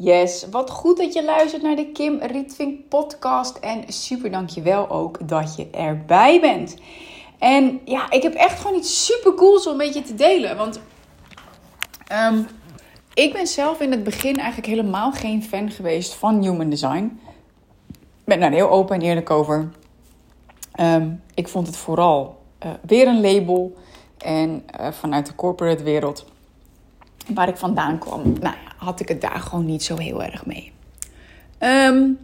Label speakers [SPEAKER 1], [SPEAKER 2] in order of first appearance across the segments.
[SPEAKER 1] Yes, wat goed dat je luistert naar de Kim Rietvink podcast. En super dankjewel ook dat je erbij bent. En ja, ik heb echt gewoon iets super cools om met je te delen. Want um, ik ben zelf in het begin eigenlijk helemaal geen fan geweest van human design. Ik ben daar heel open en eerlijk over. Um, ik vond het vooral uh, weer een label. En uh, vanuit de corporate wereld waar ik vandaan kwam, nou had ik het daar gewoon niet zo heel erg mee. Um,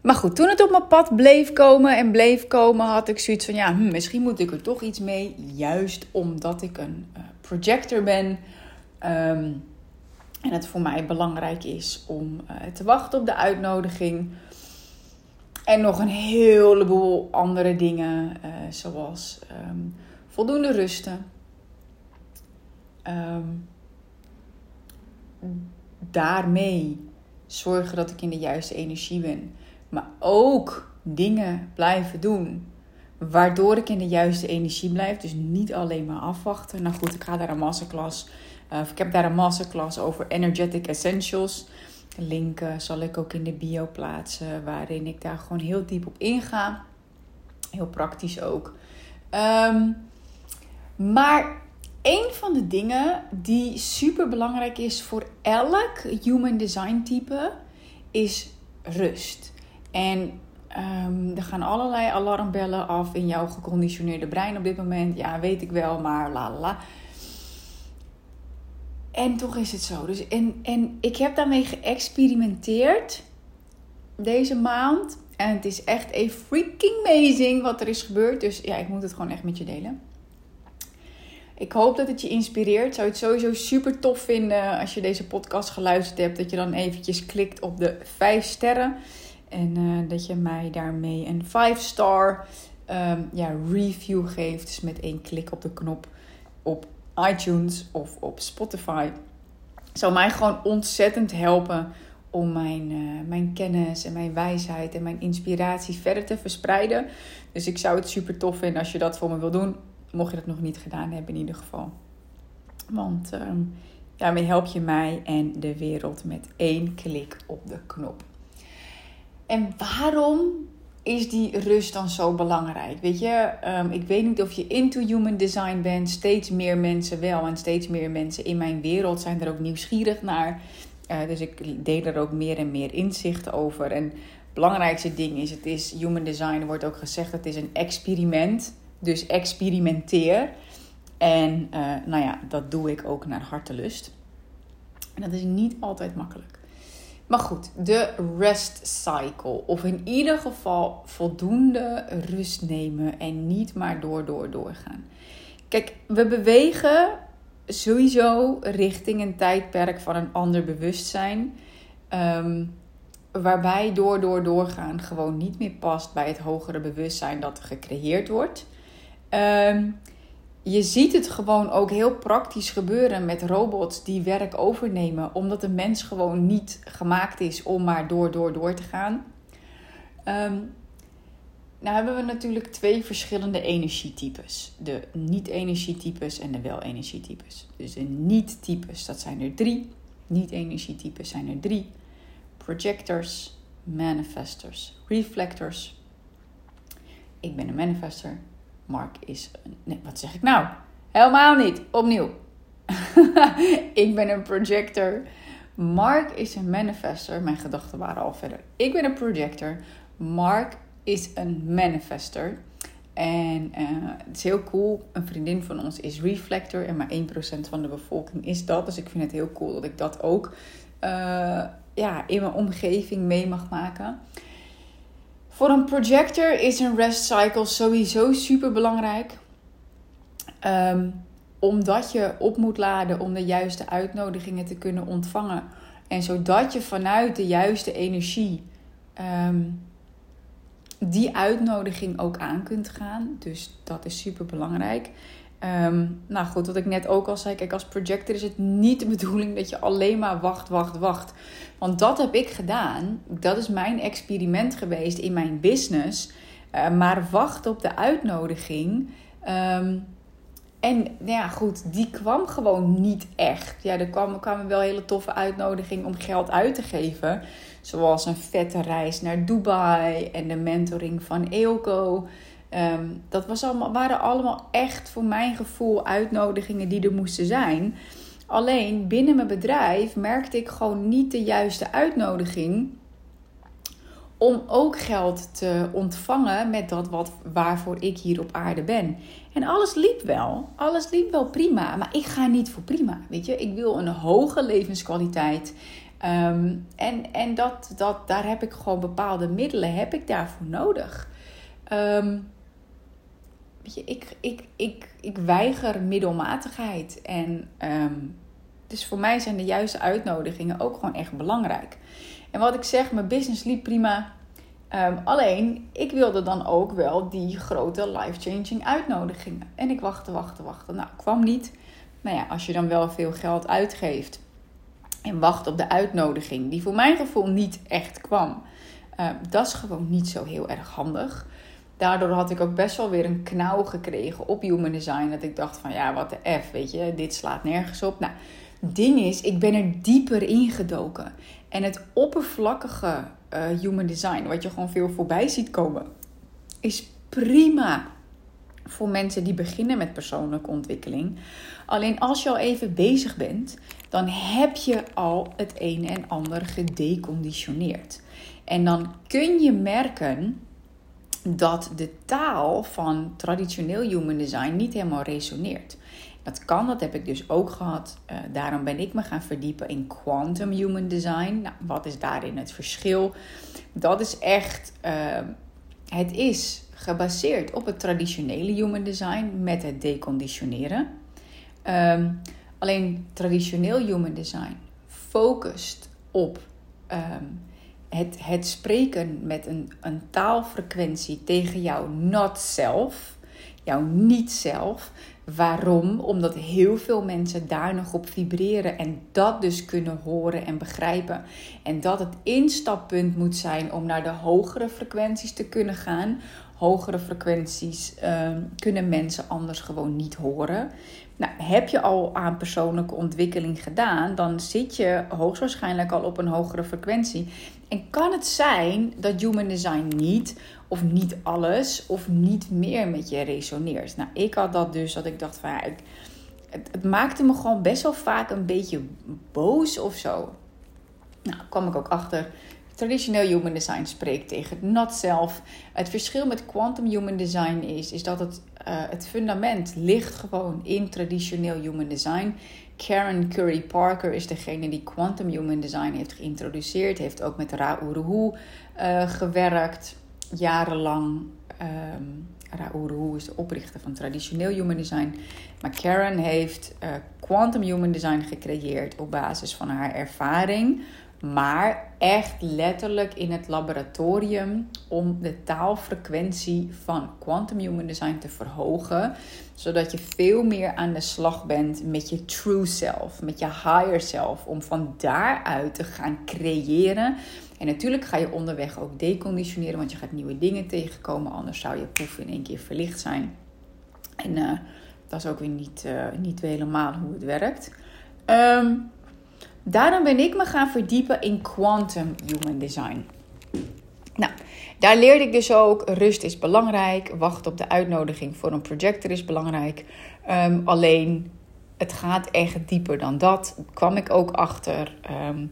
[SPEAKER 1] maar goed, toen het op mijn pad bleef komen en bleef komen, had ik zoiets van: ja, hm, misschien moet ik er toch iets mee. Juist omdat ik een uh, projector ben. Um, en het voor mij belangrijk is om uh, te wachten op de uitnodiging. En nog een heleboel andere dingen, uh, zoals um, voldoende rusten. Daarmee zorgen dat ik in de juiste energie ben. Maar ook dingen blijven doen. Waardoor ik in de juiste energie blijf. Dus niet alleen maar afwachten. Nou goed, ik ga daar een masterclass. Uh, ik heb daar een masterclass over Energetic Essentials. Link uh, zal ik ook in de bio plaatsen. Waarin ik daar gewoon heel diep op inga. Heel praktisch ook. Um, maar een van de dingen die super belangrijk is voor elk human design type is rust. En um, er gaan allerlei alarmbellen af in jouw geconditioneerde brein op dit moment. Ja, weet ik wel, maar la la la. En toch is het zo. Dus en, en ik heb daarmee geëxperimenteerd deze maand. En het is echt een freaking amazing wat er is gebeurd. Dus ja, ik moet het gewoon echt met je delen. Ik hoop dat het je inspireert. Zou het sowieso super tof vinden als je deze podcast geluisterd hebt. Dat je dan eventjes klikt op de 5 sterren. En uh, dat je mij daarmee een 5-star um, ja, review geeft. Dus met één klik op de knop op iTunes of op Spotify. Zou mij gewoon ontzettend helpen om mijn, uh, mijn kennis en mijn wijsheid en mijn inspiratie verder te verspreiden. Dus ik zou het super tof vinden als je dat voor me wil doen. Mocht je dat nog niet gedaan hebben in ieder geval. Want um, daarmee help je mij en de wereld met één klik op de knop. En waarom is die rust dan zo belangrijk? Weet je, um, ik weet niet of je into human design bent. Steeds meer mensen wel. En steeds meer mensen in mijn wereld zijn er ook nieuwsgierig naar. Uh, dus ik deel er ook meer en meer inzicht over. En het belangrijkste ding is, het is human design, wordt ook gezegd, het is een experiment. Dus experimenteer. En uh, nou ja, dat doe ik ook naar hartelust. En dat is niet altijd makkelijk. Maar goed, de rest cycle. Of in ieder geval voldoende rust nemen en niet maar door, door, doorgaan. Kijk, we bewegen sowieso richting een tijdperk van een ander bewustzijn. Um, waarbij door, door, doorgaan gewoon niet meer past bij het hogere bewustzijn dat gecreëerd wordt. Um, je ziet het gewoon ook heel praktisch gebeuren met robots die werk overnemen, omdat de mens gewoon niet gemaakt is om maar door, door, door te gaan. Um, nou hebben we natuurlijk twee verschillende energietypes. De niet-energietypes en de wel-energietypes. Dus de niet-types, dat zijn er drie. Niet-energietypes zijn er drie. Projectors, manifestors, reflectors. Ik ben een manifester. Mark is een. Wat zeg ik nou? Helemaal niet. Opnieuw. ik ben een projector. Mark is een manifester. Mijn gedachten waren al verder. Ik ben een projector. Mark is een manifester. En uh, het is heel cool. Een vriendin van ons is reflector. En maar 1% van de bevolking is dat. Dus ik vind het heel cool dat ik dat ook uh, ja, in mijn omgeving mee mag maken. Voor een projector is een rest cycle sowieso super belangrijk. Um, omdat je op moet laden om de juiste uitnodigingen te kunnen ontvangen. En zodat je vanuit de juiste energie um, die uitnodiging ook aan kunt gaan. Dus dat is super belangrijk. Um, nou goed, wat ik net ook al zei, kijk, als projector is het niet de bedoeling dat je alleen maar wacht, wacht, wacht. Want dat heb ik gedaan. Dat is mijn experiment geweest in mijn business. Uh, maar wacht op de uitnodiging. Um, en nou ja, goed, die kwam gewoon niet echt. Ja, er kwamen, kwamen wel hele toffe uitnodigingen om geld uit te geven. Zoals een vette reis naar Dubai en de mentoring van Eelco. Ehm, dat was allemaal, waren allemaal echt voor mijn gevoel uitnodigingen die er moesten zijn. Alleen binnen mijn bedrijf merkte ik gewoon niet de juiste uitnodiging om ook geld te ontvangen met dat wat, waarvoor ik hier op aarde ben. En alles liep wel. Alles liep wel prima. Maar ik ga niet voor prima. Weet je, ik wil een hoge levenskwaliteit. Ehm, en en dat, dat, daar heb ik gewoon bepaalde middelen heb ik daarvoor nodig. Um, ik, ik, ik, ik weiger middelmatigheid. En um, dus voor mij zijn de juiste uitnodigingen ook gewoon echt belangrijk. En wat ik zeg, mijn business liep prima. Um, alleen, ik wilde dan ook wel die grote life-changing uitnodigingen. En ik wachtte, wachtte, wachtte. Nou, kwam niet. Nou ja, als je dan wel veel geld uitgeeft en wacht op de uitnodiging, die voor mijn gevoel niet echt kwam, uh, dat is gewoon niet zo heel erg handig. Daardoor had ik ook best wel weer een knauw gekregen op human design. Dat ik dacht van ja, wat de F, weet je, dit slaat nergens op. Nou, ding is, ik ben er dieper ingedoken. En het oppervlakkige uh, human design, wat je gewoon veel voorbij ziet komen, is prima voor mensen die beginnen met persoonlijke ontwikkeling. Alleen als je al even bezig bent, dan heb je al het een en ander gedeconditioneerd. En dan kun je merken dat de taal van traditioneel human design niet helemaal resoneert. Dat kan, dat heb ik dus ook gehad. Uh, daarom ben ik me gaan verdiepen in quantum human design. Nou, wat is daarin het verschil? Dat is echt, uh, het is gebaseerd op het traditionele human design met het deconditioneren. Um, alleen traditioneel human design focust op um, het, het spreken met een, een taalfrequentie tegen jouw not self, jouw niet zelf. Waarom? Omdat heel veel mensen daar nog op vibreren en dat dus kunnen horen en begrijpen. En dat het instappunt moet zijn om naar de hogere frequenties te kunnen gaan. Hogere frequenties uh, kunnen mensen anders gewoon niet horen. Nou, heb je al aan persoonlijke ontwikkeling gedaan, dan zit je hoogstwaarschijnlijk al op een hogere frequentie. En kan het zijn dat human design niet of niet alles of niet meer met je resoneert? Nou, ik had dat dus dat ik dacht van ja, ik, het, het, maakte me gewoon best wel vaak een beetje boos of zo. Nou, kwam ik ook achter. Traditioneel human design spreekt tegen het not self. Het verschil met quantum human design is, is dat het, het fundament ligt gewoon in traditioneel human design. Karen Curry Parker is degene die Quantum Human Design heeft geïntroduceerd. Heeft ook met Ra Uru uh, gewerkt, jarenlang. Um, Ra Uru is de oprichter van traditioneel Human Design. Maar Karen heeft uh, Quantum Human Design gecreëerd op basis van haar ervaring maar echt letterlijk in het laboratorium om de taalfrequentie van quantum human design te verhogen, zodat je veel meer aan de slag bent met je true self, met je higher self, om van daaruit te gaan creëren. En natuurlijk ga je onderweg ook deconditioneren, want je gaat nieuwe dingen tegenkomen, anders zou je poef in één keer verlicht zijn. En uh, dat is ook weer niet, uh, niet helemaal hoe het werkt. Um, Daarom ben ik me gaan verdiepen in quantum human design. Nou, daar leerde ik dus ook, rust is belangrijk, wachten op de uitnodiging voor een projector is belangrijk. Um, alleen, het gaat echt dieper dan dat. Kwam ik ook achter. Um,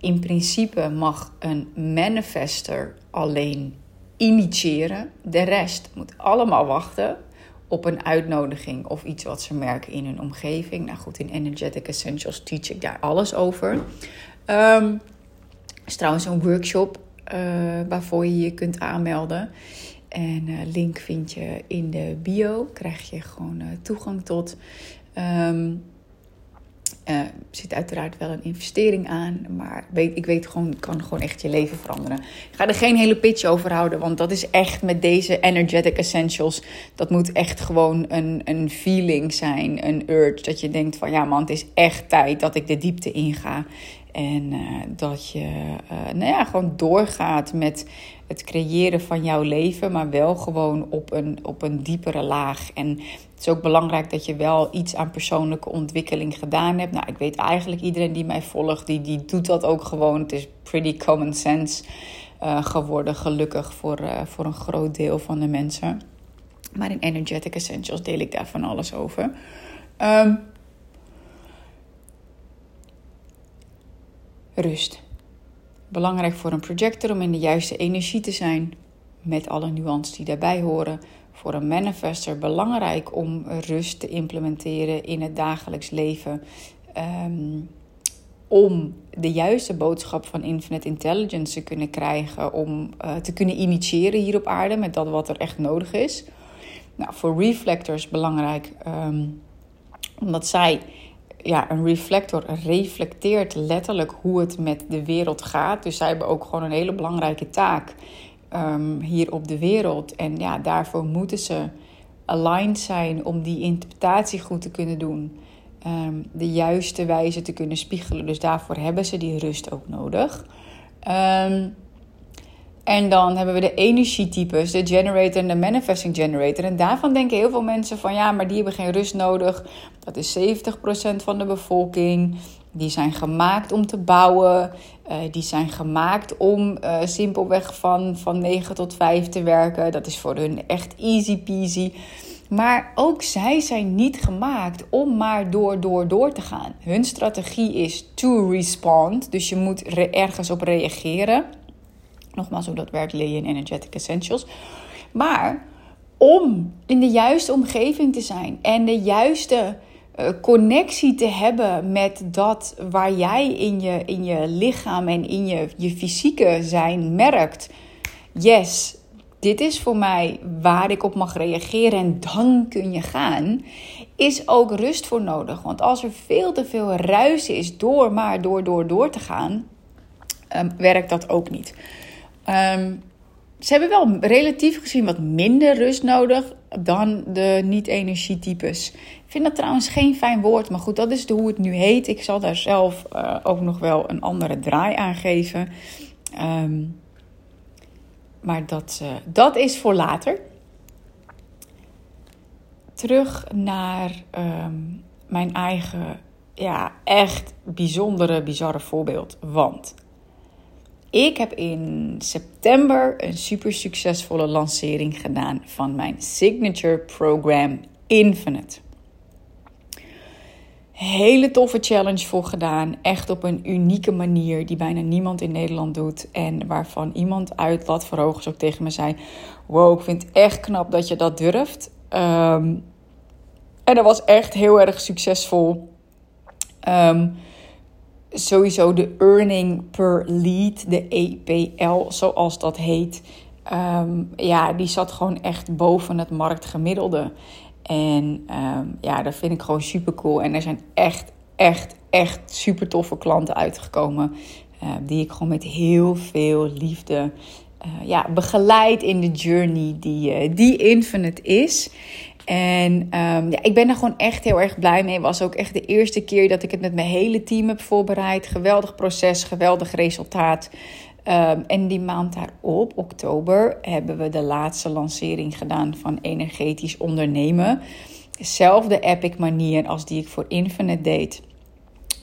[SPEAKER 1] in principe mag een manifester alleen initiëren. De rest moet allemaal wachten op een uitnodiging of iets wat ze merken in hun omgeving. Nou goed, in Energetic Essentials teach ik daar alles over. Um, is trouwens een workshop uh, waarvoor je je kunt aanmelden. En uh, link vind je in de bio. Krijg je gewoon uh, toegang tot. Um, uh, zit uiteraard wel een investering aan. Maar weet, ik weet gewoon, kan gewoon echt je leven veranderen. Ik ga er geen hele pitch over houden. Want dat is echt met deze Energetic Essentials. Dat moet echt gewoon een, een feeling zijn. Een urge. Dat je denkt van ja man, het is echt tijd dat ik de diepte inga. En eh, dat je nou ja, gewoon doorgaat met het creëren van jouw leven, maar wel gewoon op een, op een diepere laag. En het is ook belangrijk dat je wel iets aan persoonlijke ontwikkeling gedaan hebt. Nou, ik weet eigenlijk iedereen die mij volgt, die, die doet dat ook gewoon. Het is pretty common sense geworden, gelukkig voor, voor een groot deel van de mensen. Maar in Energetic Essentials deel ik daar van alles over. Um, rust. Belangrijk voor een projector om in de juiste energie te zijn, met alle nuances die daarbij horen. Voor een manifester belangrijk om rust te implementeren in het dagelijks leven. Um, om de juiste boodschap van Infinite Intelligence te kunnen krijgen, om uh, te kunnen initiëren hier op aarde met dat wat er echt nodig is. Nou, voor reflectors belangrijk, um, omdat zij, ja, een reflector reflecteert letterlijk hoe het met de wereld gaat. Dus zij hebben ook gewoon een hele belangrijke taak um, hier op de wereld. En ja, daarvoor moeten ze aligned zijn om die interpretatie goed te kunnen doen. Um, de juiste wijze te kunnen spiegelen. Dus daarvoor hebben ze die rust ook nodig. Um, en dan hebben we de energietypes, de generator en de manifesting generator. En daarvan denken heel veel mensen van ja, maar die hebben geen rust nodig. Dat is 70% van de bevolking. Die zijn gemaakt om te bouwen. Uh, die zijn gemaakt om uh, simpelweg van, van 9 tot 5 te werken. Dat is voor hun echt easy peasy. Maar ook zij zijn niet gemaakt om maar door, door, door te gaan. Hun strategie is to respond. Dus je moet ergens op reageren. Nogmaals, hoe dat werkt leer Energetic Essentials. Maar om in de juiste omgeving te zijn en de juiste uh, connectie te hebben met dat waar jij in je, in je lichaam en in je, je fysieke zijn merkt: yes, dit is voor mij waar ik op mag reageren en dan kun je gaan, is ook rust voor nodig. Want als er veel te veel ruis is door maar door, door, door te gaan, um, werkt dat ook niet. Um, ze hebben wel relatief gezien wat minder rust nodig dan de niet-energietypes. Ik vind dat trouwens geen fijn woord, maar goed, dat is de, hoe het nu heet. Ik zal daar zelf uh, ook nog wel een andere draai aan geven. Um, maar dat, uh, dat is voor later. Terug naar um, mijn eigen, ja, echt bijzondere, bizarre voorbeeld. Want ik heb in september een super succesvolle lancering gedaan van mijn signature program Infinite. Hele toffe challenge voor gedaan. Echt op een unieke manier die bijna niemand in Nederland doet. En waarvan iemand uit Lat ook tegen me zei: Wow, ik vind het echt knap dat je dat durft. Um, en dat was echt heel erg succesvol. Um, sowieso de earning per lead, de EPL, zoals dat heet. Um, ja, die zat gewoon echt boven het marktgemiddelde. En um, ja, dat vind ik gewoon super cool. En er zijn echt, echt, echt super toffe klanten uitgekomen. Uh, die ik gewoon met heel veel liefde uh, ja, begeleid in de journey die, uh, die Infinite is. En um, ja, ik ben er gewoon echt heel erg blij mee. Het was ook echt de eerste keer dat ik het met mijn hele team heb voorbereid. Geweldig proces, geweldig resultaat. Um, en die maand daarop, oktober, hebben we de laatste lancering gedaan van energetisch ondernemen. Dezelfde epic manier als die ik voor Infinite deed.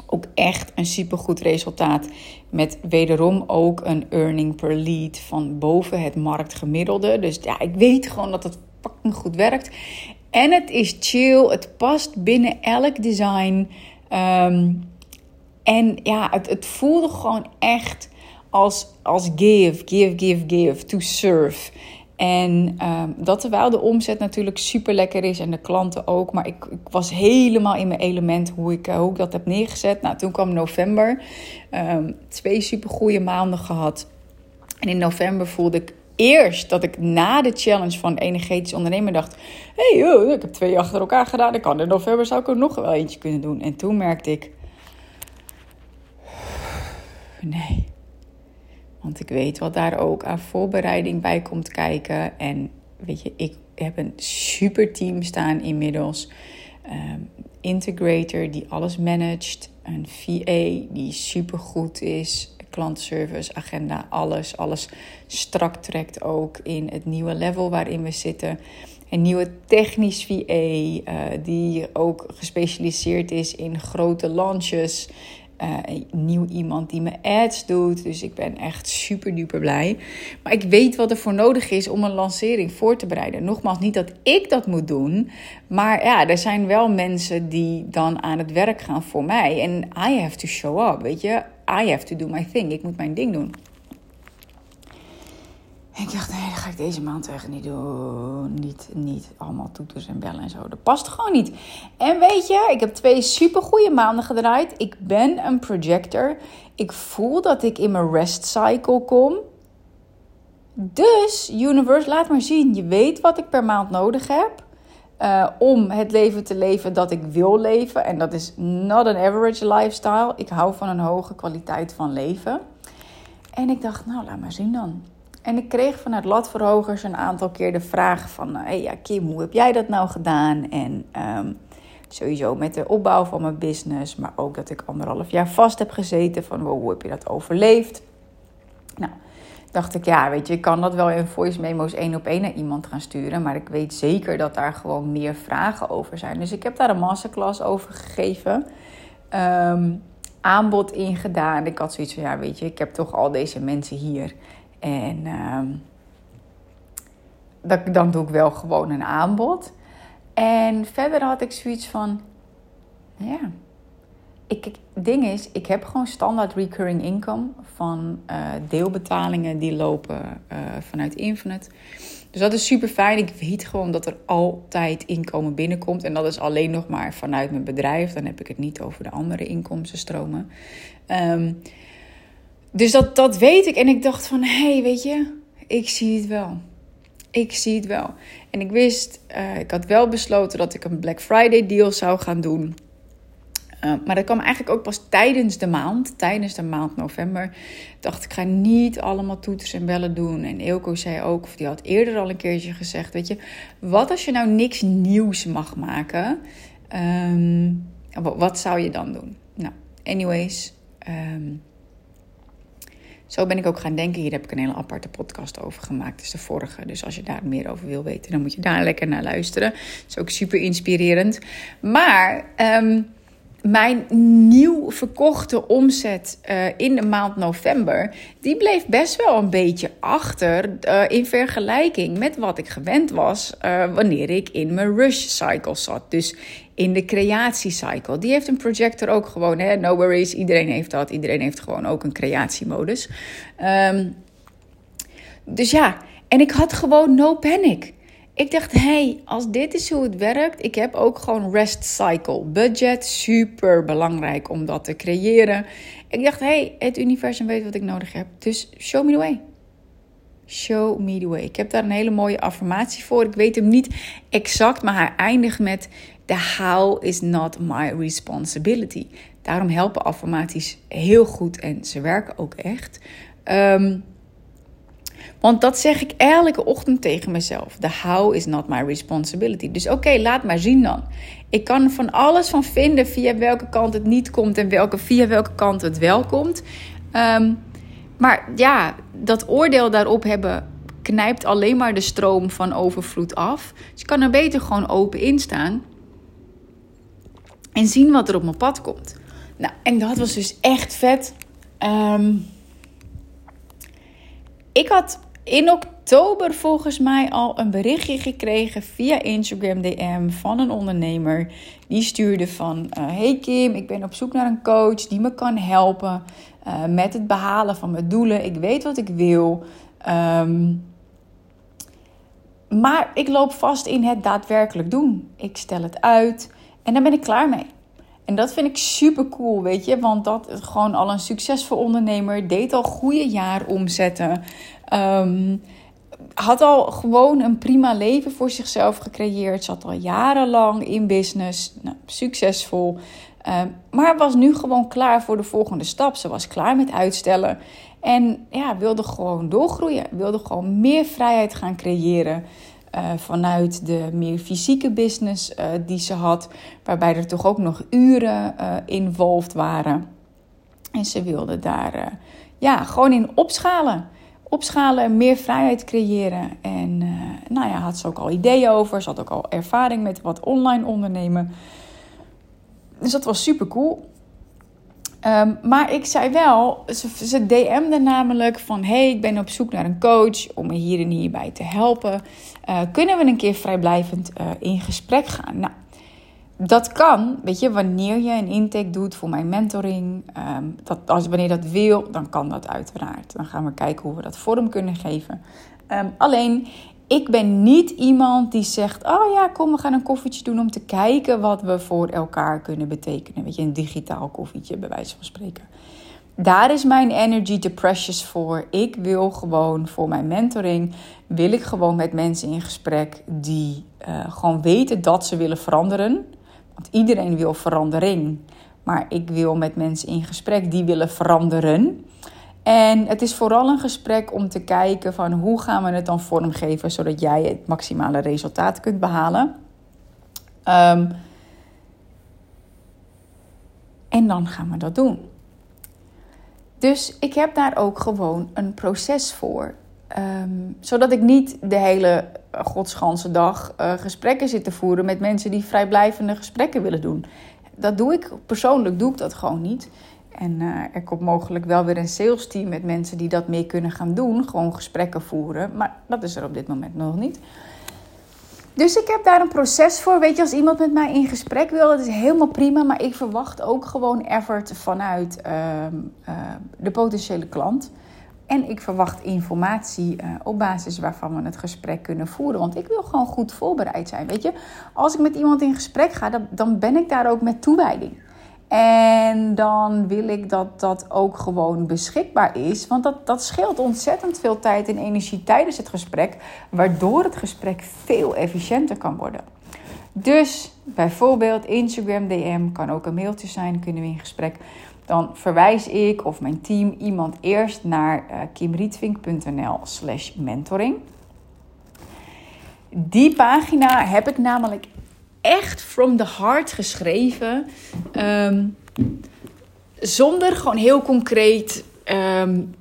[SPEAKER 1] Ook echt een supergoed resultaat. Met wederom ook een earning per lead van boven het marktgemiddelde. Dus ja, ik weet gewoon dat het fucking goed werkt. En het is chill, het past binnen elk design. Um, en ja, het, het voelde gewoon echt als, als give, give, give, give, to serve. En um, dat terwijl de omzet natuurlijk super lekker is en de klanten ook. Maar ik, ik was helemaal in mijn element hoe ik, uh, hoe ik dat heb neergezet. Nou, toen kwam november. Um, twee super goede maanden gehad. En in november voelde ik eerst dat ik na de challenge van energetisch ondernemen dacht: hé, hey, ik heb twee achter elkaar gedaan. Ik kan in november zou ik er nog wel eentje kunnen doen. En toen merkte ik: nee. Want ik weet wat daar ook aan voorbereiding bij komt kijken. En weet je, ik heb een super team staan inmiddels. Um, integrator die alles managt. een VA die super goed is. Klantenservice, agenda, alles. Alles strak trekt ook in het nieuwe level waarin we zitten. Een nieuwe technisch VA uh, die ook gespecialiseerd is in grote launches. Een nieuw iemand die me ads doet. Dus ik ben echt super duper blij. Maar ik weet wat er voor nodig is om een lancering voor te bereiden. Nogmaals, niet dat ik dat moet doen. Maar ja, er zijn wel mensen die dan aan het werk gaan voor mij. En I have to show up, weet je. I have to do my thing. Ik moet mijn ding doen. En ik dacht, nee, dat ga ik deze maand echt niet doen. Niet, niet allemaal toeters en bellen en zo. Dat past gewoon niet. En weet je, ik heb twee supergoeie maanden gedraaid. Ik ben een projector. Ik voel dat ik in mijn rest cycle kom. Dus, universe, laat maar zien. Je weet wat ik per maand nodig heb. Uh, om het leven te leven dat ik wil leven. En dat is not an average lifestyle. Ik hou van een hoge kwaliteit van leven. En ik dacht, nou, laat maar zien dan. En ik kreeg vanuit latverhogers een aantal keer de vraag van... Hé hey, ja, Kim, hoe heb jij dat nou gedaan? En um, sowieso met de opbouw van mijn business... maar ook dat ik anderhalf jaar vast heb gezeten... van hoe heb je dat overleefd? Nou, dacht ik, ja, weet je, ik kan dat wel in voice memo's één op één naar iemand gaan sturen... maar ik weet zeker dat daar gewoon meer vragen over zijn. Dus ik heb daar een masterclass over gegeven... Um, aanbod in gedaan. Ik had zoiets van, ja, weet je, ik heb toch al deze mensen hier... En uh, dat, dan doe ik wel gewoon een aanbod. En verder had ik zoiets van, ja, ik, het ding is, ik heb gewoon standaard recurring income van uh, deelbetalingen die lopen uh, vanuit Infinite. Dus dat is super fijn. Ik weet gewoon dat er altijd inkomen binnenkomt. En dat is alleen nog maar vanuit mijn bedrijf. Dan heb ik het niet over de andere inkomstenstromen. Um, dus dat, dat weet ik. En ik dacht van, hé, hey, weet je, ik zie het wel. Ik zie het wel. En ik wist, uh, ik had wel besloten dat ik een Black Friday deal zou gaan doen. Uh, maar dat kwam eigenlijk ook pas tijdens de maand, tijdens de maand november. Dacht, ik ga niet allemaal toeters en bellen doen. En Eelco zei ook, of die had eerder al een keertje gezegd, weet je, wat als je nou niks nieuws mag maken? Um, wat zou je dan doen? Nou, anyways, um, zo ben ik ook gaan denken. Hier heb ik een hele aparte podcast over gemaakt. Is de vorige. Dus als je daar meer over wil weten, dan moet je daar lekker naar luisteren. Dat is ook super inspirerend. Maar um, mijn nieuw verkochte omzet uh, in de maand november, die bleef best wel een beetje achter uh, in vergelijking met wat ik gewend was uh, wanneer ik in mijn rush cycle zat. Dus in de creatiecycle. Die heeft een projector ook gewoon, hè? no worries, iedereen heeft dat. Iedereen heeft gewoon ook een creatiemodus. Um, dus ja, en ik had gewoon no panic. Ik dacht, hey, als dit is hoe het werkt, ik heb ook gewoon rest cycle budget, super belangrijk om dat te creëren. Ik dacht, hey, het universum weet wat ik nodig heb, dus show me the way. Show me the way. Ik heb daar een hele mooie affirmatie voor. Ik weet hem niet exact, maar hij eindigt met: The how is not my responsibility. Daarom helpen affirmaties heel goed en ze werken ook echt. Um, want dat zeg ik elke ochtend tegen mezelf. The how is not my responsibility. Dus oké, laat maar zien dan. Ik kan van alles van vinden via welke kant het niet komt en welke, via welke kant het wel komt. Um, maar ja, dat oordeel daarop hebben knijpt alleen maar de stroom van overvloed af. Dus ik kan er beter gewoon open in staan en zien wat er op mijn pad komt. Nou, en dat was dus echt vet. Um, ik had in oktober volgens mij al een berichtje gekregen via Instagram DM van een ondernemer. Die stuurde van: uh, Hey Kim, ik ben op zoek naar een coach die me kan helpen uh, met het behalen van mijn doelen. Ik weet wat ik wil. Um, maar ik loop vast in het daadwerkelijk doen. Ik stel het uit en daar ben ik klaar mee. En dat vind ik super cool, weet je. Want dat is gewoon al een succesvol ondernemer. Deed al goede jaar omzetten. Um, had al gewoon een prima leven voor zichzelf gecreëerd. Zat al jarenlang in business. Nou, succesvol. Um, maar was nu gewoon klaar voor de volgende stap. Ze was klaar met uitstellen. En ja, wilde gewoon doorgroeien. Wilde gewoon meer vrijheid gaan creëren. Uh, vanuit de meer fysieke business uh, die ze had, waarbij er toch ook nog uren uh, involved waren. En ze wilde daar ja, gewoon in opschalen. Opschalen, meer vrijheid creëren. En nou ja, had ze ook al ideeën over. Ze had ook al ervaring met wat online ondernemen. Dus dat was super cool. Um, maar ik zei wel, ze, ze DM'de namelijk van: hey, ik ben op zoek naar een coach om me hier en hierbij te helpen. Uh, kunnen we een keer vrijblijvend uh, in gesprek gaan? Nou, dat kan, weet je, wanneer je een intake doet voor mijn mentoring. Um, dat, als, wanneer dat wil, dan kan dat uiteraard. Dan gaan we kijken hoe we dat vorm kunnen geven. Um, alleen, ik ben niet iemand die zegt: Oh ja, kom, we gaan een koffietje doen om te kijken wat we voor elkaar kunnen betekenen. Weet je, een digitaal koffietje, bij wijze van spreken. Daar is mijn energy te precious voor. Ik wil gewoon voor mijn mentoring, wil ik gewoon met mensen in gesprek die uh, gewoon weten dat ze willen veranderen. Want iedereen wil verandering. Maar ik wil met mensen in gesprek die willen veranderen. En het is vooral een gesprek om te kijken van hoe gaan we het dan vormgeven zodat jij het maximale resultaat kunt behalen. Um, en dan gaan we dat doen. Dus ik heb daar ook gewoon een proces voor. Um, zodat ik niet de hele godsganse dag uh, gesprekken zit te voeren met mensen die vrijblijvende gesprekken willen doen. Dat doe ik persoonlijk, doe ik dat gewoon niet. En uh, er komt mogelijk wel weer een sales team met mensen die dat mee kunnen gaan doen. Gewoon gesprekken voeren. Maar dat is er op dit moment nog niet. Dus ik heb daar een proces voor. Weet je, als iemand met mij in gesprek wil, dat is helemaal prima. Maar ik verwacht ook gewoon effort vanuit uh, uh, de potentiële klant. En ik verwacht informatie uh, op basis waarvan we het gesprek kunnen voeren. Want ik wil gewoon goed voorbereid zijn. Weet je, als ik met iemand in gesprek ga, dan, dan ben ik daar ook met toewijding. En dan wil ik dat dat ook gewoon beschikbaar is. Want dat, dat scheelt ontzettend veel tijd en energie tijdens het gesprek. Waardoor het gesprek veel efficiënter kan worden. Dus bijvoorbeeld Instagram DM kan ook een mailtje zijn. Kunnen we in gesprek. Dan verwijs ik of mijn team iemand eerst naar uh, kimrietvink.nl slash mentoring. Die pagina heb ik namelijk echt from the heart geschreven. Um, zonder gewoon heel concreet um,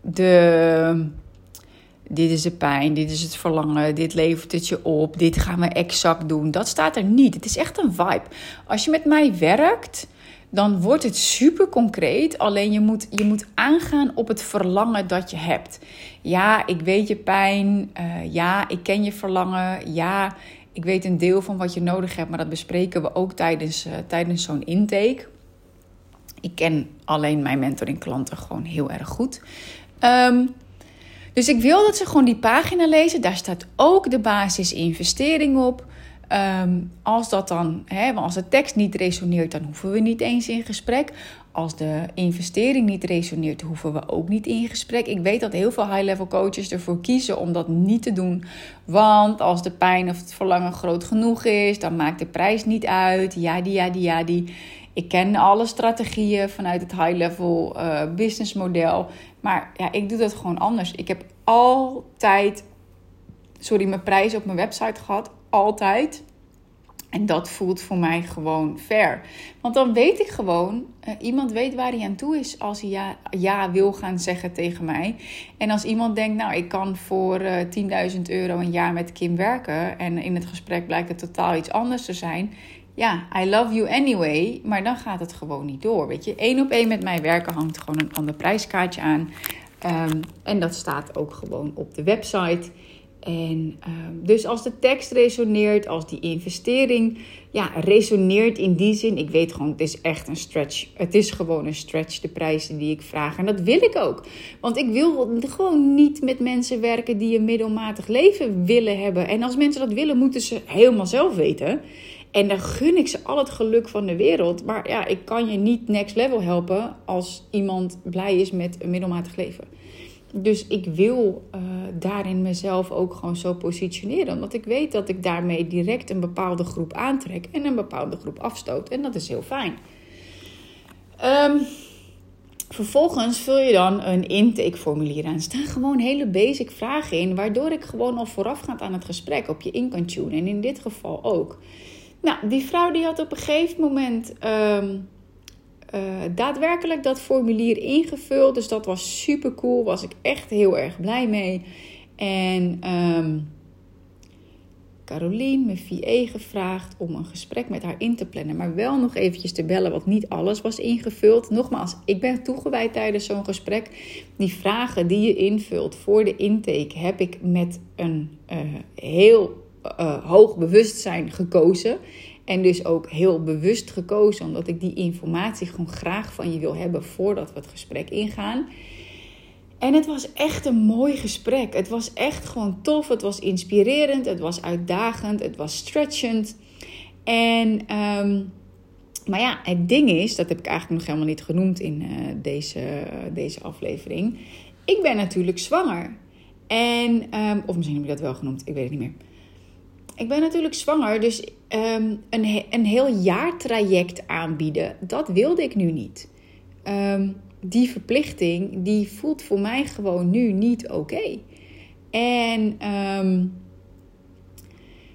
[SPEAKER 1] de. Dit is de pijn, dit is het verlangen, dit levert het je op, dit gaan we exact doen. Dat staat er niet. Het is echt een vibe. Als je met mij werkt, dan wordt het super concreet. Alleen je moet, je moet aangaan op het verlangen dat je hebt. Ja, ik weet je pijn. Uh, ja, ik ken je verlangen. Ja, ik weet een deel van wat je nodig hebt, maar dat bespreken we ook tijdens, uh, tijdens zo'n intake. Ik ken alleen mijn mentoring klanten gewoon heel erg goed. Um, dus ik wil dat ze gewoon die pagina lezen. Daar staat ook de basis investering op. Um, als dat dan, hè, als de tekst niet resoneert, dan hoeven we niet eens in gesprek. Als de investering niet resoneert, hoeven we ook niet in gesprek. Ik weet dat heel veel high-level coaches ervoor kiezen om dat niet te doen. Want als de pijn of het verlangen groot genoeg is, dan maakt de prijs niet uit. Ja, die, ja, die, ja, die. Ik ken alle strategieën vanuit het high-level uh, business model. Maar ja, ik doe dat gewoon anders. Ik heb altijd, sorry, mijn prijs op mijn website gehad. Altijd. En dat voelt voor mij gewoon fair. Want dan weet ik gewoon, uh, iemand weet waar hij aan toe is als hij ja, ja wil gaan zeggen tegen mij. En als iemand denkt, nou ik kan voor uh, eh, 10.000 euro een jaar met Kim werken. En in het gesprek blijkt het totaal iets anders te zijn. Ja, I love you anyway. Maar dan gaat het gewoon niet door. Weet je, één op één met mij werken hangt gewoon een ander prijskaartje aan. Um, en dat staat ook gewoon op de website. En uh, dus als de tekst resoneert, als die investering ja, resoneert in die zin, ik weet gewoon, het is echt een stretch. Het is gewoon een stretch, de prijzen die ik vraag. En dat wil ik ook. Want ik wil gewoon niet met mensen werken die een middelmatig leven willen hebben. En als mensen dat willen, moeten ze helemaal zelf weten. En dan gun ik ze al het geluk van de wereld. Maar ja, ik kan je niet next level helpen als iemand blij is met een middelmatig leven. Dus ik wil uh, daarin mezelf ook gewoon zo positioneren. Omdat ik weet dat ik daarmee direct een bepaalde groep aantrek en een bepaalde groep afstoot. En dat is heel fijn. Um, Vervolgens vul je dan een intakeformulier aan. Er staan gewoon hele basic vragen in, waardoor ik gewoon al voorafgaand aan het gesprek op je in kan tunen. En in dit geval ook. Nou, die vrouw die had op een gegeven moment ehm, eh, daadwerkelijk dat formulier ingevuld. Dus dat was super cool. Was ik echt heel erg blij mee. En um, Caroline, mijn VA, gevraagd om een gesprek met haar in te plannen. Maar wel nog eventjes te bellen, want niet alles was ingevuld. Nogmaals, ik ben toegewijd tijdens zo'n gesprek. Die vragen die je invult voor de intake heb ik met een uh, heel uh, hoog bewustzijn gekozen. En dus ook heel bewust gekozen, omdat ik die informatie gewoon graag van je wil hebben voordat we het gesprek ingaan. En het was echt een mooi gesprek. Het was echt gewoon tof. Het was inspirerend. Het was uitdagend. Het was stretchend. En, um, maar ja, het ding is, dat heb ik eigenlijk nog helemaal niet genoemd in uh, deze, deze aflevering. Ik ben natuurlijk zwanger. En, um, of misschien heb ik dat wel genoemd, ik weet het niet meer. Ik ben natuurlijk zwanger, dus um, een, een heel jaartraject aanbieden, dat wilde ik nu niet. Um, die verplichting, die voelt voor mij gewoon nu niet oké. En, um,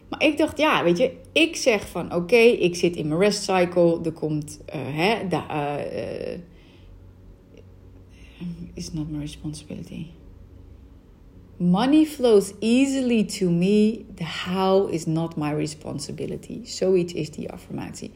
[SPEAKER 1] maar ik dacht, ja, weet je, ik zeg van oké, ik zit in mijn rest cycle, er komt, uh, hè, uh, uh, is not my responsibility. Money flows easily to me. The how is not my responsibility. Zoiets is die affirmatie.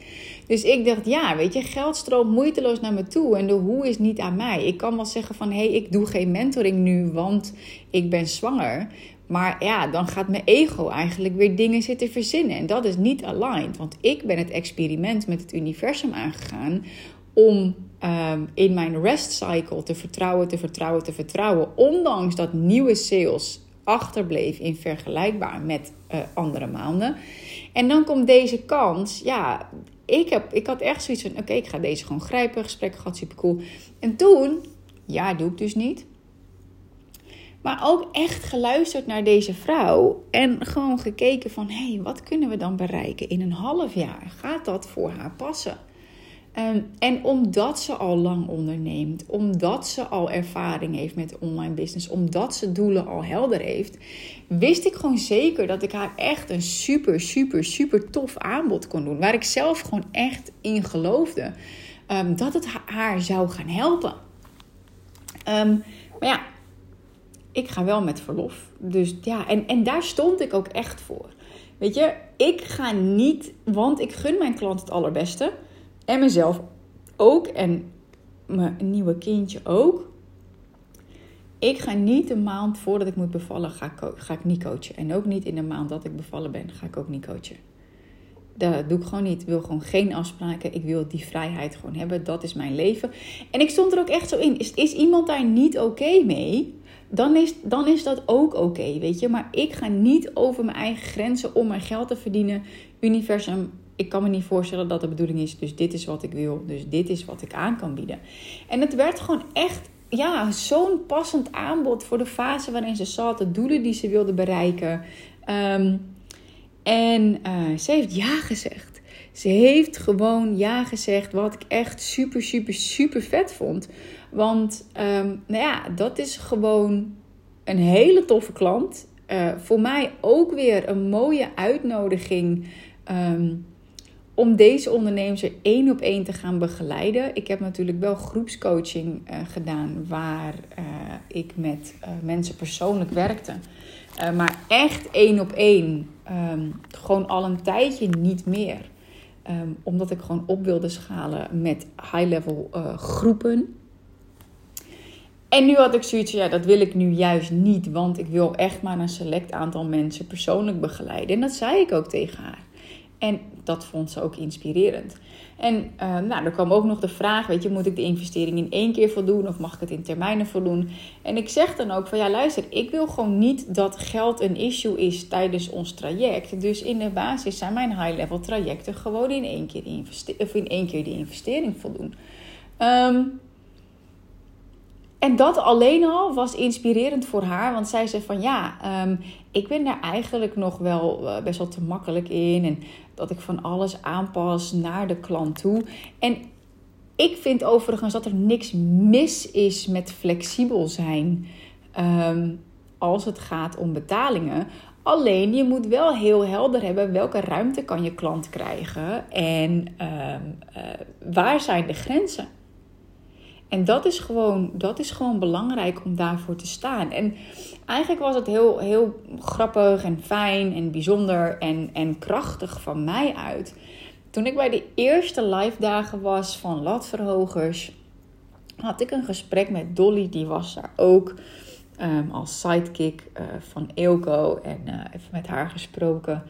[SPEAKER 1] Dus ik dacht, ja, weet je, geld stroomt moeiteloos naar me toe. En de hoe is niet aan mij. Ik kan wel zeggen van, hé, hey, ik doe geen mentoring nu, want ik ben zwanger. Maar ja, dan gaat mijn ego eigenlijk weer dingen zitten verzinnen. En dat is niet aligned. Want ik ben het experiment met het universum aangegaan om um, in mijn rest cycle te vertrouwen, te vertrouwen, te vertrouwen. Ondanks dat nieuwe sales achterbleef in vergelijkbaar met uh, andere maanden. En dan komt deze kans. Ja, ik, heb, ik had echt zoiets van: oké, ik ga deze gewoon grijpen. Gesprek gaat super cool. En toen, ja, doe ik dus niet. Maar ook echt geluisterd naar deze vrouw. En gewoon gekeken van: hé, hey, wat kunnen we dan bereiken in een half jaar? Gaat dat voor haar passen? Um, en omdat ze al lang onderneemt, omdat ze al ervaring heeft met online business, omdat ze doelen al helder heeft, wist ik gewoon zeker dat ik haar echt een super, super, super tof aanbod kon doen. Waar ik zelf gewoon echt in geloofde um, dat het haar zou gaan helpen. Um, maar ja, ik ga wel met verlof. Dus ja, en, en daar stond ik ook echt voor. Weet je, ik ga niet, want ik gun mijn klant het allerbeste. En mezelf ook. En mijn nieuwe kindje ook. Ik ga niet een maand voordat ik moet bevallen, ga, ga ik niet coachen. En ook niet in de maand dat ik bevallen ben, ga ik ook niet coachen. Dat doe ik gewoon niet. Ik wil gewoon geen afspraken. Ik wil die vrijheid gewoon hebben. Dat is mijn leven. En ik stond er ook echt zo in. Is, is iemand daar niet oké mee? Dan is, dan is dat ook oké, weet je. Maar ik ga niet over mijn eigen grenzen om mijn geld te verdienen. Universum, ik kan me niet voorstellen dat de bedoeling is. Dus dit is wat ik wil. Dus dit is wat ik aan kan bieden. En het werd gewoon echt ja, zo'n passend aanbod voor de fase waarin ze zat. De doelen die ze wilde bereiken. Um, en uh, ze heeft ja gezegd. Ze heeft gewoon ja gezegd. Wat ik echt super, super, super vet vond. Want um, nou ja, dat is gewoon een hele toffe klant. Uh, voor mij ook weer een mooie uitnodiging. Um, om deze ondernemers er één op één te gaan begeleiden. Ik heb natuurlijk wel groepscoaching uh, gedaan waar uh, ik met uh, mensen persoonlijk werkte. maar echt één op één, um, gewoon al een tijdje niet meer. Um, omdat ik gewoon op wilde schalen met high-level groepen. En nu had ik zoiets ja, dat wil ik nu juist niet, want ik wil echt maar een select aantal mensen persoonlijk begeleiden. En dat zei ik ook tegen haar. En dat vond ze ook inspirerend. En uh, nou, er kwam ook nog de vraag, weet je, moet ik de investering in één keer voldoen of mag ik het in termijnen voldoen? En ik zeg dan ook van, ja luister, ik wil gewoon niet dat geld een issue is tijdens ons traject. Dus in de basis zijn mijn high-level trajecten gewoon in één keer, of in één keer de investering voldoen. Um, en dat alleen al was inspirerend voor haar. Want zij zei van ja, um, ik ben daar eigenlijk nog wel uh, best wel te makkelijk in. En dat ik van alles aanpas naar de klant toe. En Ik vind overigens dat er niks mis is met flexibel zijn ehm, als het gaat om betalingen. Alleen je moet wel heel helder hebben welke ruimte kan je klant krijgen en ehm, eh, waar zijn de grenzen. En dat is, gewoon, dat is gewoon belangrijk om daarvoor te staan. En eigenlijk was het heel, heel grappig en fijn en bijzonder en, en krachtig van mij uit. Toen ik bij de eerste live dagen was van Latverhogers, had ik een gesprek met Dolly, die was daar ook. Um, als sidekick uh, van Eelco en uh, even met haar gesproken.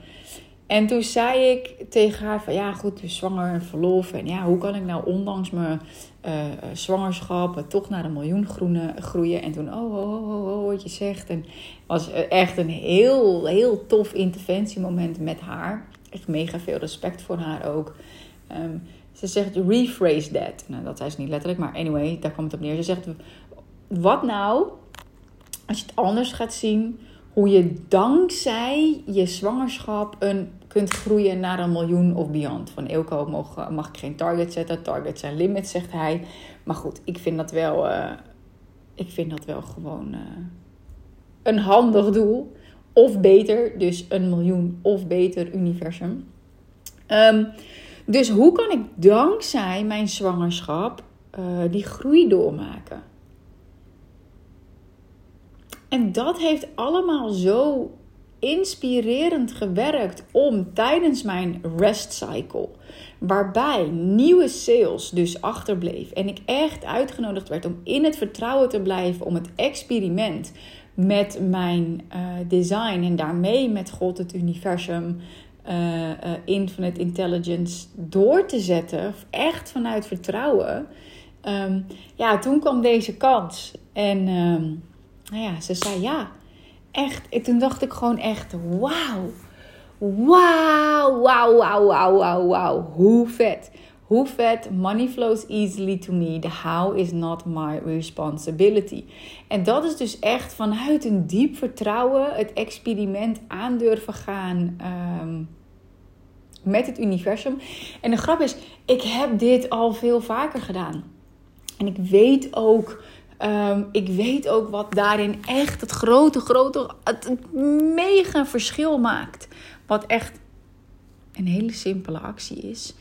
[SPEAKER 1] En toen zei ik tegen haar van ja goed, dus zwanger en verlof. En ja, hoe kan ik nou ondanks mijn uh, zwangerschap toch naar een miljoen groene, groeien? En toen, oh, oh, oh, oh, wat je zegt. En was echt een heel, heel tof interventiemoment met haar. Echt mega veel respect voor haar ook. Um, ze zegt, rephrase that. Nou, dat zei ze niet letterlijk, maar anyway, daar kwam het op neer. Ze zegt, wat nou als je het anders gaat zien, hoe je dankzij je zwangerschap een, kunt groeien naar een miljoen of beyond. Van Eelco mag, mag ik geen target zetten, targets zijn limits, zegt hij. Maar goed, ik vind dat wel, uh, ik vind dat wel gewoon uh, een handig doel. Of beter, dus een miljoen of beter universum. Um, dus hoe kan ik dankzij mijn zwangerschap uh, die groei doormaken? En dat heeft allemaal zo inspirerend gewerkt om tijdens mijn rest cycle, waarbij nieuwe sales dus achterbleef en ik echt uitgenodigd werd om in het vertrouwen te blijven om het experiment met mijn uh, design en daarmee met God, het universum, uh, infinite intelligence door te zetten, echt vanuit vertrouwen. Um, ja, toen kwam deze kans en um, nou ja, ze zei ja. Echt. En toen dacht ik gewoon echt, wauw. Wauw, wauw, wauw, wauw, wauw, wauw. Hoe vet. Hoe vet. Money flows easily to me. The how is not my responsibility. En dat is dus echt vanuit een diep vertrouwen het experiment aan durven gaan. Um, met het universum. En de grap is, ik heb dit al veel vaker gedaan. En ik weet ook Um, ik weet ook wat daarin echt het grote, grote, het, mega verschil maakt. Wat echt een hele simpele actie is.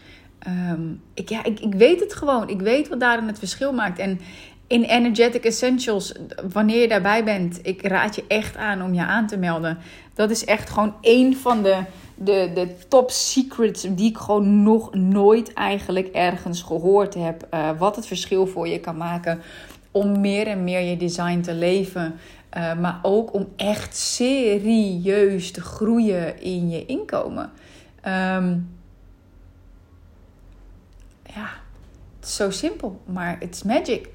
[SPEAKER 1] Um, ik, ja, ik, ik weet het gewoon. Ik weet wat daarin het verschil maakt. En in Energetic Essentials, wanneer je daarbij bent, ik raad je echt aan om je aan te melden. Dat is echt gewoon één van de, de, de top secrets die ik gewoon nog nooit eigenlijk ergens gehoord heb. Uh, wat het verschil voor je kan maken om meer en meer je design te leven. Uh, maar ook om echt serieus te groeien in je inkomen. Um, ja, het is zo simpel, maar het is magic.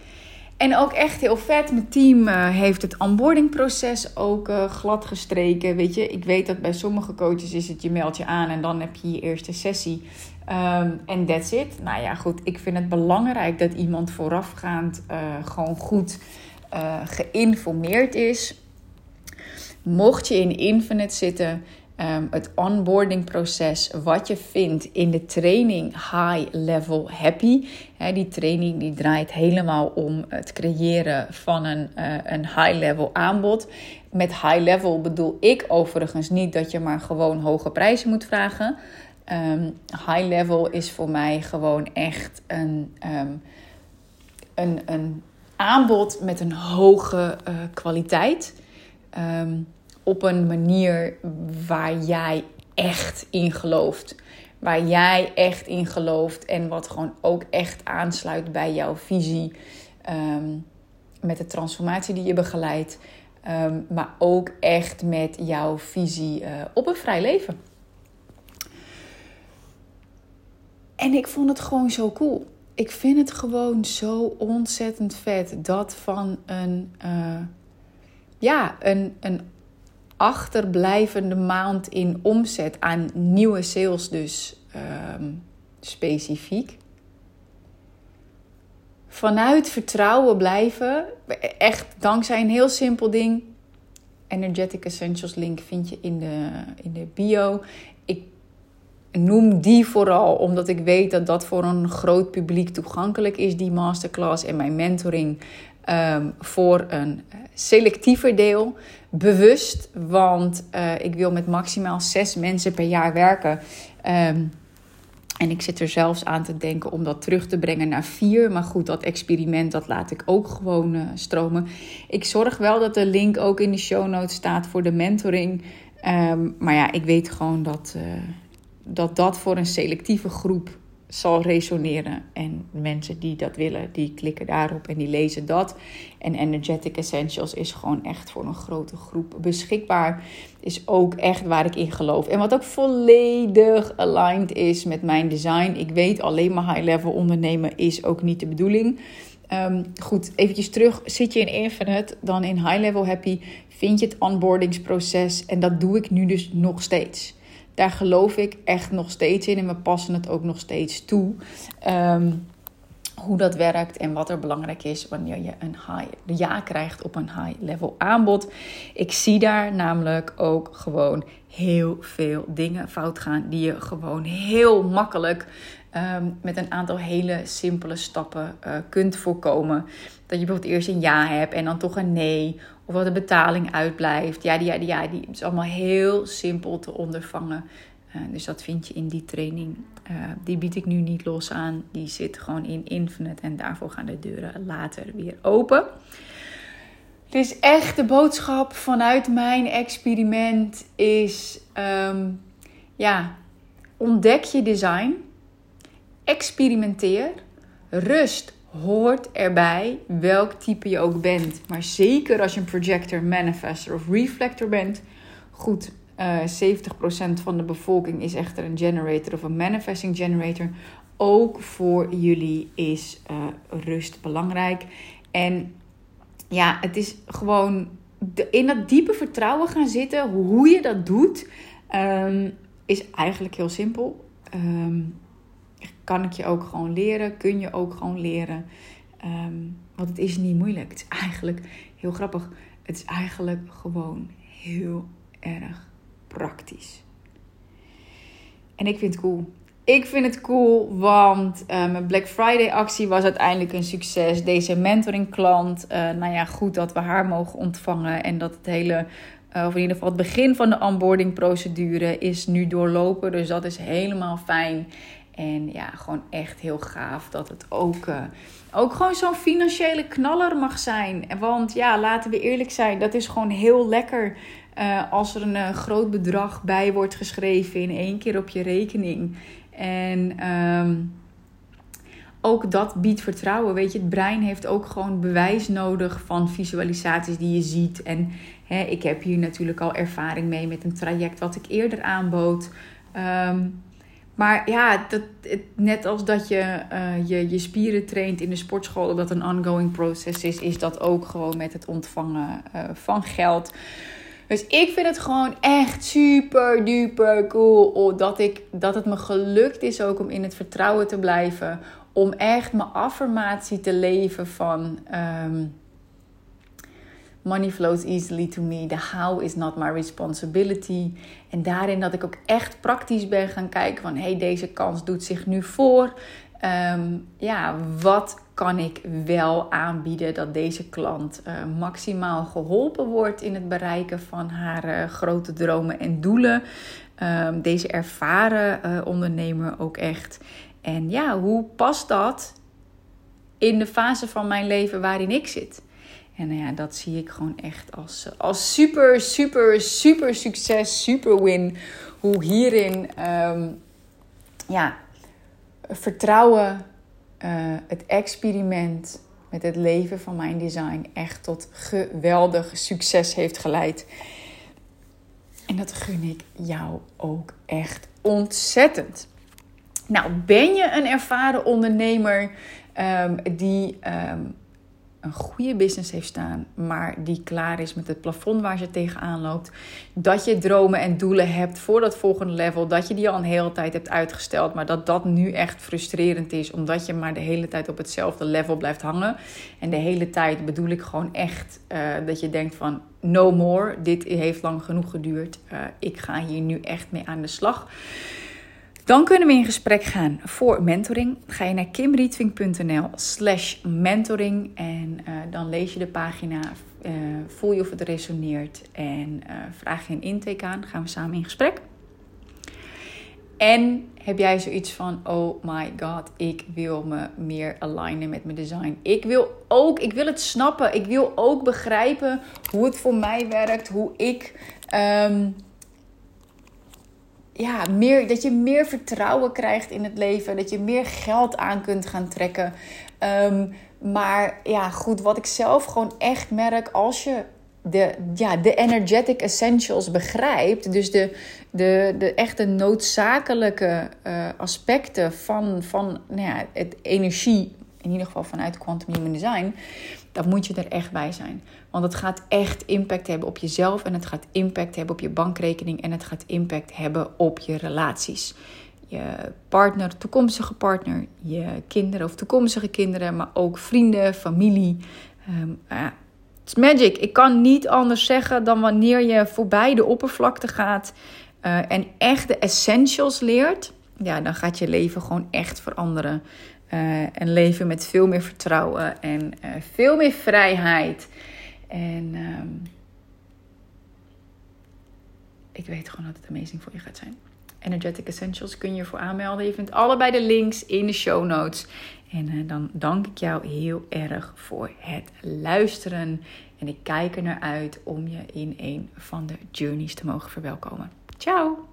[SPEAKER 1] En ook echt heel vet. Mijn team uh, heeft het onboardingproces ook uh, glad gestreken. Weet je, ik weet dat bij sommige coaches is het je meldt je aan en dan heb je je eerste sessie. En um, that's it. Nou ja, goed. Ik vind het belangrijk dat iemand voorafgaand uh, gewoon goed uh, geïnformeerd is. Mocht je in Infinite zitten, um, het onboarding proces, wat je vindt in de training High Level Happy. Die training die draait helemaal om het creëren van een, uh, een high level aanbod. Met high level bedoel ik overigens niet dat je maar gewoon hoge prijzen moet vragen. Um, high level is voor mij gewoon echt een, um, een, een aanbod met een hoge uh, kwaliteit. Um, op een manier waar jij echt in gelooft. Waar jij echt in gelooft en wat gewoon ook echt aansluit bij jouw visie. met de transformatie die je begeleidt. maar ook echt met jouw visie uh, op een vrij leven. En ik vond het gewoon zo cool. Ik vind het gewoon zo ontzettend vet dat van een, uh, ja, een, een achterblijvende maand in omzet aan nieuwe sales, dus um, specifiek. Vanuit vertrouwen blijven, echt dankzij een heel simpel ding. Energetic Essentials link vind je in de, in de bio noem die vooral omdat ik weet dat dat voor een groot publiek toegankelijk is, die masterclass en mijn mentoring. Ehm, voor een selectiever deel. Bewust, want uh, ik wil met maximaal zes mensen per jaar werken. Um, en ik zit er zelfs aan te denken om dat terug te brengen naar vier. Maar goed, dat experiment dat laat ik ook gewoon uh, stromen. Ik zorg wel dat de link ook in de show notes staat voor de mentoring. Um, maar ja, ik weet gewoon dat, uh, dat dat voor een selectieve groep zal resoneren. En mensen die dat willen, die klikken daarop en die lezen dat. En Energetic Essentials is gewoon echt voor een grote groep beschikbaar. Is ook echt waar ik in geloof. En wat ook volledig aligned is met mijn design. Ik weet alleen maar high-level ondernemen is ook niet de bedoeling. Um, goed, eventjes terug. Zit je in Infinite, dan in High Level Happy vind je het onboardingsproces. En dat doe ik nu dus nog steeds. Daar geloof ik echt nog steeds in en we passen het ook nog steeds toe. Um, hoe dat werkt en wat er belangrijk is wanneer je een high ja krijgt op een high level aanbod. Ik zie daar namelijk ook gewoon heel veel dingen fout gaan die je gewoon heel makkelijk um, met een aantal hele simpele stappen uh, kunt voorkomen. Dat je bijvoorbeeld eerst een ja hebt en dan toch een nee. Of dat de betaling uitblijft. Ja, die, ja, die, ja, die is allemaal heel simpel te ondervangen. Uh, dus dat vind je in die training. Uh, die bied ik nu niet los aan. Die zit gewoon in Infinite. En daarvoor gaan de deuren later weer open. Dus echt de boodschap vanuit mijn experiment is... Um, ja, ontdek je design. Experimenteer. Rust hoort erbij, welk type je ook bent. Maar zeker als je een projector, manifester of reflector bent. Goed, uh, eh, 70% van de bevolking is echter een generator of een manifesting generator. Ook voor jullie is uh, rust belangrijk. En ja, het is gewoon in dat diepe vertrouwen gaan zitten. Hoe je dat doet, um, is eigenlijk heel simpel. Um, kan ik je ook gewoon leren, kun je ook gewoon leren. Um, want het is niet moeilijk. Het is eigenlijk heel grappig. Het is eigenlijk gewoon heel erg praktisch. En ik vind het cool. Ik vind het cool, want uh, mijn Black Friday actie was uiteindelijk een succes. Deze mentoring klant, uh, nou ja, goed dat we haar mogen ontvangen. En dat het hele, uh, in ieder geval het begin van de onboarding procedure is nu doorlopen. Dus dat is helemaal fijn. En ja, gewoon echt heel gaaf dat het ook, uh, ook gewoon zo'n financiële knaller mag zijn. Want ja, laten we eerlijk zijn, dat is gewoon heel lekker uh, als er een uh, groot bedrag bij wordt geschreven in één keer op je rekening. En um, ook dat biedt vertrouwen. Weet je, het brein heeft ook gewoon bewijs nodig van visualisaties die je ziet. En hè, ik heb hier natuurlijk al ervaring mee met een traject wat ik eerder aanbood. Um, maar ja, dat, net als dat je, uh, je je spieren traint in de sportschool, dat een ongoing process is, is dat ook gewoon met het ontvangen uh, van geld. Dus ik vind het gewoon echt super duper cool dat, ik, dat het me gelukt is ook om in het vertrouwen te blijven. Om echt mijn affirmatie te leven van. Um, Money flows easily to me. The how is not my responsibility. En daarin dat ik ook echt praktisch ben gaan kijken van... hey, deze kans doet zich nu voor. Um, ja, wat kan ik wel aanbieden dat deze klant uh, maximaal geholpen wordt... in het bereiken van haar uh, grote dromen en doelen. Um, deze ervaren uh, ondernemer ook echt. En ja, hoe past dat in de fase van mijn leven waarin ik zit? En nou ja, dat zie ik gewoon echt als, als super, super, super succes, super win. Hoe hierin um, ja, vertrouwen, uh, het experiment met het leven van mijn design echt tot geweldig succes heeft geleid. En dat gun ik jou ook echt ontzettend. Nou, ben je een ervaren ondernemer um, die um, een goede business heeft staan, maar die klaar is met het plafond waar ze tegenaan loopt. Dat je dromen en doelen hebt voor dat volgende level. Dat je die al een hele tijd hebt uitgesteld, maar dat dat nu echt frustrerend is, omdat je maar de hele tijd op hetzelfde level blijft hangen. En de hele tijd bedoel ik gewoon echt uh, dat je denkt van no more, dit heeft lang genoeg geduurd. Uh, ik ga hier nu echt mee aan de slag Dan kunnen we in gesprek gaan voor mentoring. Ga je naar kimrietving.nl slash mentoring en uh, dan lees je de pagina, uh, voel je of het resoneert en uh, vraag je een intake aan. Gaan we samen in gesprek. En heb jij zoiets van, oh my god, ik wil me meer alignen met mijn design. Ik wil ook, ik wil het snappen. Ik wil ook begrijpen hoe het voor mij werkt. Hoe ik, um, ja, meer, dat je meer vertrouwen krijgt in het leven. Dat je meer geld aan kunt gaan trekken. Um, maar ja, goed, wat ik zelf gewoon echt merk als je de, ja, de energetic essentials begrijpt. Dus de, de, de echte noodzakelijke uh, aspecten van, van nou ja, het energie, in ieder geval vanuit Quantum Human Design, dan moet je er echt bij zijn. Want het gaat echt impact hebben op jezelf en het gaat impact hebben op je bankrekening en het gaat impact hebben op je relaties. Je partner, toekomstige partner, je kinderen of toekomstige kinderen, maar ook vrienden, familie. Um, ja, is magic. Ik kan niet anders zeggen dan wanneer je voorbij de oppervlakte gaat uh, en echt de essentials leert. Ja, dan gaat je leven gewoon echt veranderen. Uh, en leven met veel meer vertrouwen en uh, veel meer vrijheid. En um, ik weet gewoon dat het amazing voor je gaat zijn. Energetic Essentials kun je voor aanmelden. Je vindt allebei de links in de show notes. En uh, dan dank ik jou heel erg voor het luisteren. En ik kijk er naar uit om je in een van de journeys te mogen verwelkomen. Ciao!